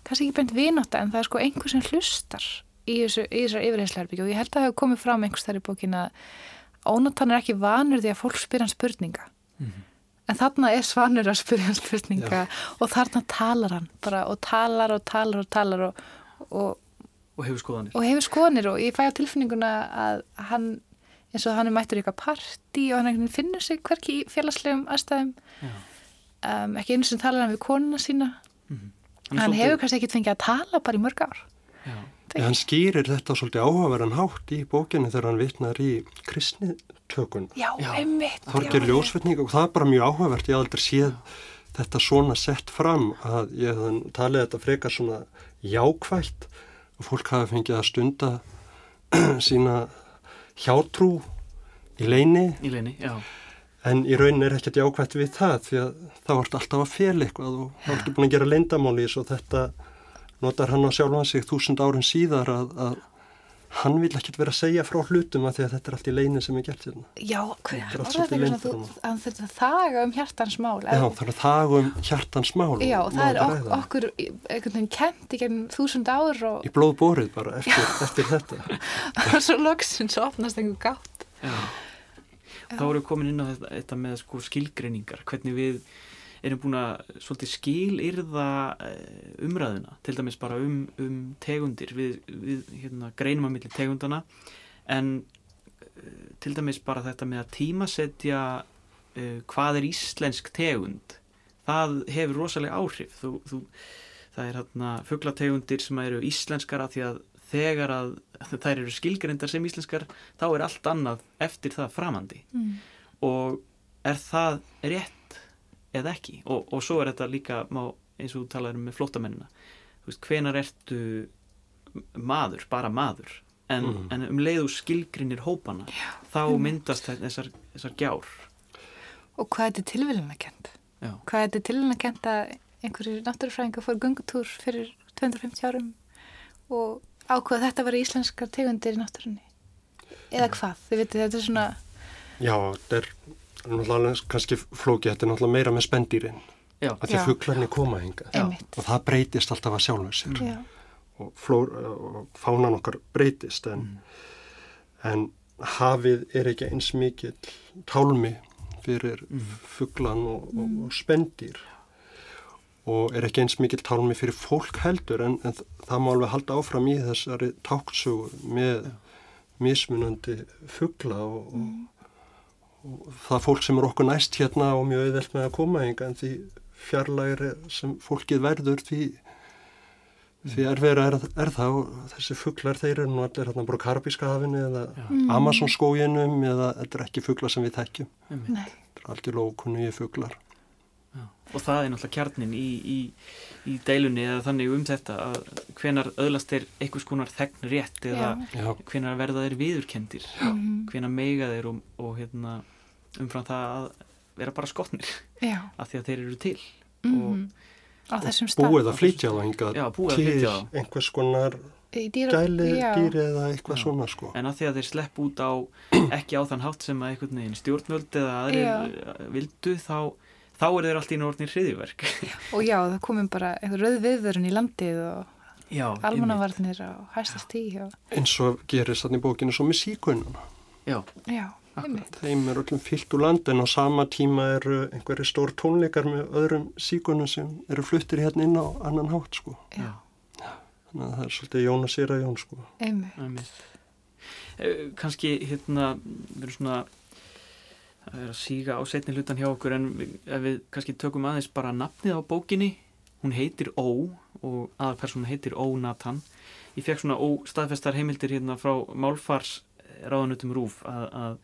Speaker 4: kannski ekki beint vinátta, en það er sko einhver sem hlustar í, þessu, í þessar yfirheyslarbyggju og ég held að það hefur komið fram einhvers þar í bókin að ónáttan er ekki vanur því að fólk spyr hann spurninga. En þarna er svanur að spyrja hann spurninga og þarna talar hann bara og talar og talar og talar og, og,
Speaker 1: Og hefur skoðanir.
Speaker 4: og hefur skoðanir og ég fæ á tilfinninguna að hann eins og hann er mættur í eitthvað partí og hann finnur sig hverki í félagslegum aðstæðum
Speaker 1: Já.
Speaker 4: um, ekki einu sem talar hann við konuna sína
Speaker 1: er
Speaker 4: hann
Speaker 1: svolítið-
Speaker 4: hefur kannski ekkert fengið að tala bara í mörg ár
Speaker 1: Já.
Speaker 5: En hann skýrir þetta svolítið áhugaverðan hátt í bókinu þegar hann vitnar í kristnitökun.
Speaker 4: já,
Speaker 1: Já.
Speaker 4: einmitt
Speaker 5: Þorgir
Speaker 4: já,
Speaker 5: ljósvetning og það er bara mjög áhugavert. Ég hef aldrei séð þetta svona sett fram að ég hef talið þetta frekar svona jákvætt og fólk hafi fengið að stunda sína hjátrú í leini
Speaker 1: Í leini,
Speaker 5: en í raunin er ekkert jákvætt við það því að þá ertu alltaf að fel eitthvað og þá ertu búin að gera leindamáli í þessu og þetta notar hann á sjálfan sig þúsund árin síðar að, að hann vil ekkert vera að segja frá hlutum að því að þetta er allt í leini sem er gert hérna.
Speaker 4: já, hver,
Speaker 5: Þetta er allt svolítið
Speaker 4: þú- hann þurft að þaga um hjartans mál
Speaker 5: Já, það er að það um hjartans mál og
Speaker 4: já, það er ok, okkur einhvern veginn kent í gennum þúsund ár og
Speaker 5: í blóð borið bara eftir, eftir þetta.
Speaker 4: svo loksins opnast einhver gátt
Speaker 1: Já. Þá erum við komin inn á þetta, þetta með sko skilgreiningar, hvernig við erum búin að svolítið skilyrða eh, umræðuna, til dæmis bara um, um tegundir, við, við hérna, greinum að milli tegundana, en eh, til dæmis bara þetta með að tímasetja uh, hvað er íslensk tegund, það hefur rosalega áhrif. Þú, þú, það er hérna fuglategundir sem eru íslenskara því að þegar að þær eru skilgrindar sem íslenskar þá er allt annað eftir það framandi
Speaker 4: mm.
Speaker 1: og er það rétt eða ekki. Og, og svo er þetta líka má, eins og þú talaður um með flóttamennina. Þú veist, hvenar ertu maður, bara maður? En, en um leiðu skilgrinir hópana Já. þá myndast þessar, þessar gjár.
Speaker 4: Og hvað er þetta tilvíluna kent?
Speaker 1: Já.
Speaker 4: hvað er þetta kent að einhverjir náttúrufræðingar fór gungutúr fyrir 250 árum og ákveða þetta var íslenskar tegundir í náttúrunni? Eða hvað, þið veitir þetta er svona
Speaker 5: Já, þetta er náttúrulega kannski flóki, þetta er náttúrulega meira með spendýrin
Speaker 1: Já.
Speaker 5: að því
Speaker 4: Já.
Speaker 5: fugglarnir koma hinga
Speaker 4: Einmitt.
Speaker 5: og það breytist alltaf að sjálfur sér
Speaker 4: Já.
Speaker 5: og, flór, og fánan okkar breytist en, en hafið er ekki eins mikill tálmi fyrir fugglan og, og, og spendýr og er ekki eins mikill tálmi fyrir fólk heldur en, en það má alveg halda áfram í þessari táksugu með mismunandi fuggla og, og, og það fólk sem er okkur næst hérna og mjög auðvelt með að koma hinga en því fjarlægri sem fólkið verður því því erfiðra er, er það og þessi fugglar þeir eru nú allir hérna bara Karabíska hafinu eða Amazon skóginum eða þetta er ekki fugglar sem við þekkjum. Þetta er algjörlega ókunnugi fugglar
Speaker 1: og það er náttúrulega kjarnin í, í, í deilunni eða þannig um þetta að hvenar öðlast er einhvers konar þegn rétt eða
Speaker 5: Já,
Speaker 1: hvenar verða þeir viðurkendir hvenar meiga þeir og, og hérna, umfram það að vera bara skotnir.
Speaker 4: Já.
Speaker 1: af því að þeir eru til.
Speaker 4: Mm á þessum stað
Speaker 5: búið að flytja þá hingað
Speaker 1: Já, búið að
Speaker 5: til
Speaker 1: flytja þá.
Speaker 5: einhvers konar
Speaker 4: Í dýra-
Speaker 5: gæli
Speaker 4: Já.
Speaker 5: dýri eða eitthvað svona sko.
Speaker 1: En að því að þeir slepp út á ekki á þann hátt sem að einhvern veginn stjórnvöld eða aðrir
Speaker 4: Já.
Speaker 1: vildu þá, þá er þeir allt í nortnir hriðiverk
Speaker 4: og já, það komum bara einhver rauð viðvörun í landið og
Speaker 1: Já,
Speaker 4: almannavarnir á hæsta stíð og...
Speaker 5: eins og gerist þannig í bókinu svo með síkununa
Speaker 1: Já,
Speaker 4: já,
Speaker 5: þeim er öllum fyllt úr land en á sama tíma eru einhverju stór tónleikar með öðrum síkunum sem eru fluttir hérna inn á annan hátt sko.
Speaker 4: Já,
Speaker 5: þannig að það er svolítið Jón og Sýra Jón sko.
Speaker 4: Einmitt.
Speaker 1: Einmitt. Eh, kannski hérna erum svona að vera að síga á setni hlutan hjá okkur en við, ef við kannski tökum aðeins bara nafnið á bókinni hún heitir Ó og aðalpersona heitir Ó Nathan. Ég fekk svona óstaðfestar heimildir hérna frá Málfars ráðanutum Rúf að, að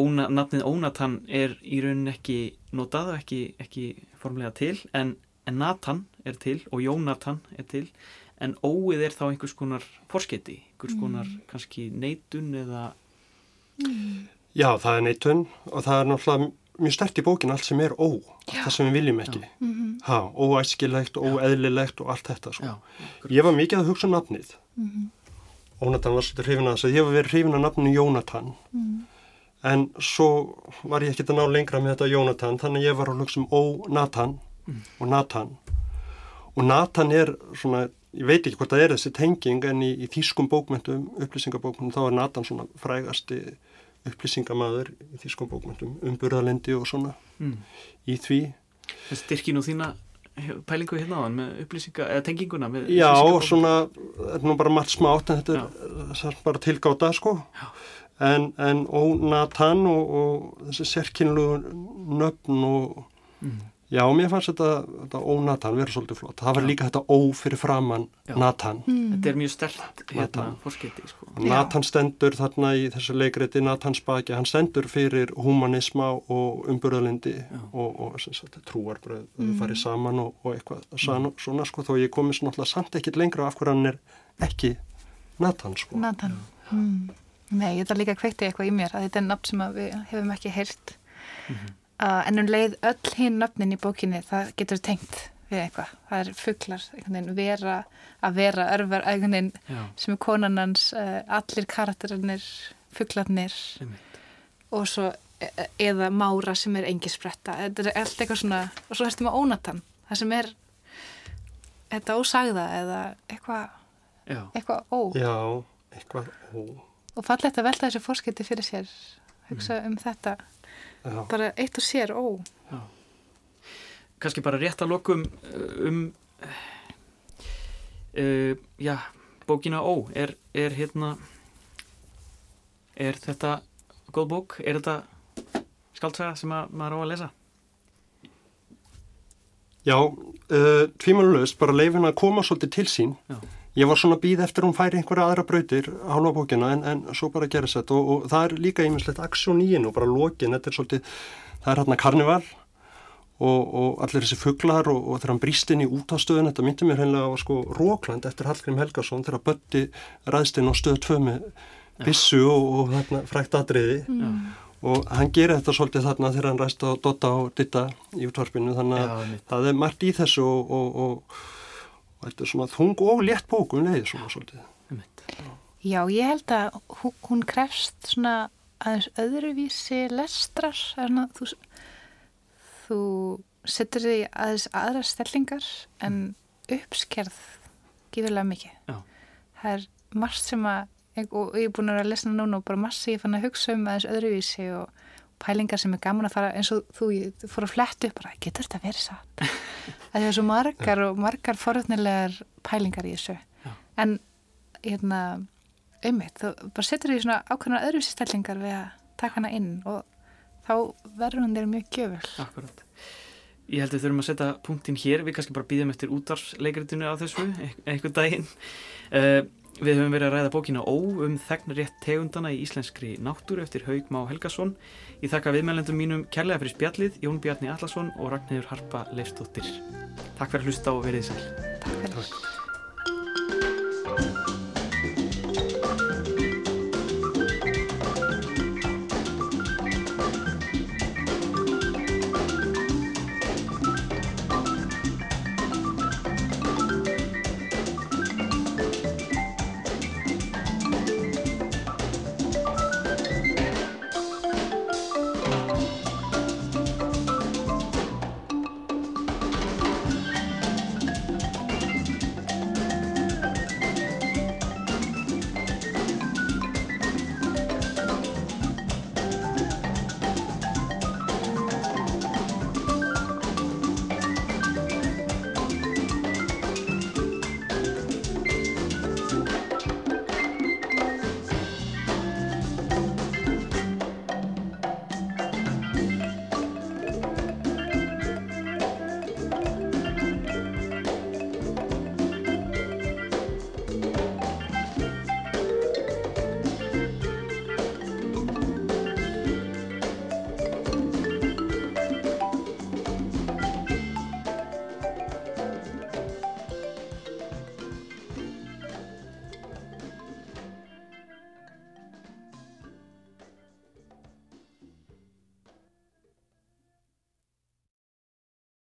Speaker 1: óna, nafnið Ónatan er í raunin ekki notað og ekki, ekki formlega til en, en Nathan er til og Jónatan er til en óið er þá einhvers konar forsketi, einhvers konar kannski neitun eða
Speaker 5: Já, það er neitun og það er náttúrulega mjög stert í bókinu allt sem er ó, allt það sem við viljum ekki. Ha, óæskilegt, óeðlilegt og allt þetta sko.
Speaker 1: já,
Speaker 5: Ég var mikið að hugsa um nafnið. Ónatan var svolítið hrifin að þess að ég var verið hrifin að nafninu Jónatan. En svo var ég ekkert að ná lengra með þetta Jónatan, þannig að ég var að hugsa um Ó-Natan og Natan. Og Natan er svona, ég veit ekki hvort það er þessi tenging, en í, í þýskum bókmyndum, upplýsingabókmyndum, þá er Natan svona frægasti upplýsingamaður í þýskum bókmyndum, um burðalendi og svona
Speaker 1: mm.
Speaker 5: í því.
Speaker 1: það styrkir nú þína pælingu hérna á hann með upplýsinga eða tenginguna með
Speaker 5: Já, svona, þetta er nú bara margt smátt en þetta það er bara tilgáta sko. En, en ónatan og, og þessi sérkynlugu nöfn og
Speaker 1: Mm.
Speaker 5: Já, mér fannst þetta, þetta ónatan vera svolítið flott, það var líka þetta ó fyrir framann
Speaker 1: Já.
Speaker 5: Natan
Speaker 1: þetta er mjög stert hérna
Speaker 5: Nathan.
Speaker 1: forsketi sko.
Speaker 5: Natan stendur þarna í þessu leikreiti Natan Spaki, hann stendur fyrir humanisma og umburðalindi og, og trúarbröð þau farið saman og, og eitthvað svona, svona sko, þó ég komist náttúrulega samt ekkit lengra af hverju hann er ekki Natan sko.
Speaker 4: Nathan. Mm. Nei, þetta líka kveikti eitthvað í mér að þetta er nafn sem við hefum ekki heyrt uh, en um leið öll hinn nafnin í bókinni það getur tengt við eitthvað. Það er fugglar, vera að vera, örvar, sem er konan hans, uh, allir karakterinir fugglarnir og svo e- eða mára sem er engispretta. Þetta er allt eitthvað svona og svo ertum við ónatan, það sem er þetta ósagða eða eitthvað, eitthvað ó.
Speaker 5: Já, eitthvað ó,
Speaker 4: og fallegt að velta þessu fórskipti fyrir sér hugsa um þetta
Speaker 5: já,
Speaker 4: bara eitt og sér ó.
Speaker 1: Kannski bara rétt að lokum uh, um uh, já, bókina Ó er, er hérna er þetta góð bók, er þetta skaldsaga sem að, maður á að lesa?
Speaker 5: Já uh, tvímanulegst bara leifin að koma svolítið til sín.
Speaker 1: Já.
Speaker 5: Ég var svona býð eftir hún færi einhverja aðra brautir hálfa bókina en, en svo bara gerist þetta. Og, og það er líka einmislegt aksjón í hennu og bara lokin, þetta er svolítið það er hérna karnival og, og allir þessi fugglar og, og þegar hann brýst inn í útastöðun þetta myndi mér hennilega á sko Rókland eftir Hallgrim Helgason þegar Bötti ræðst inn á stöð 2 með bissu og, og hérna, frækt atriði.
Speaker 4: Mm.
Speaker 5: og hann gerir þetta svolítið þarna þegar hann ræst á Dotta og Ditta í útvarpinu þannig að það er margt í þessu og, og, og, og þetta er svona þung og létt bókum leið svona svolítið.
Speaker 4: Já, ég held að hún, hún krefst svona aðeins öðruvísi lestrar svona, þú, þú setur því aðeins aðra stellingar en uppskerð gífurlega mikið.
Speaker 1: Já.
Speaker 4: Það er margt sem að og ég er búin að vera að lesna núna og bara massi ég fann að hugsa um aðeins öðruvísi og pælingar sem er gaman að fara eins og þú, þú fór að fletta upp bara, getur þetta verið satt? það er svo margar og margar forutnilegar pælingar í þessu
Speaker 1: Já.
Speaker 4: en hérna einmitt, þú bara setur því svona ákveðnar öðruvísi stellingar við að taka hana inn og þá verður hún þér mjög gjöful
Speaker 1: Akkurat. Ég held að við þurfum að setja punktinn hér, við kannski bara býðum eftir útvarsleikritinu á þessu, eit- einhvern daginn. Uh, við höfum verið að ræða bókina Ó um þegnrétt tegundana í íslenskri náttúru eftir Haug Má Helgason. Ég þakka viðmælendum mínum kærlega fyrir spjallið, Jón Bjarni Allarsson og Ragnhildur Harpa Leifstóttir. Takk fyrir að hlusta og verið sæl.
Speaker 4: Takk fyrir.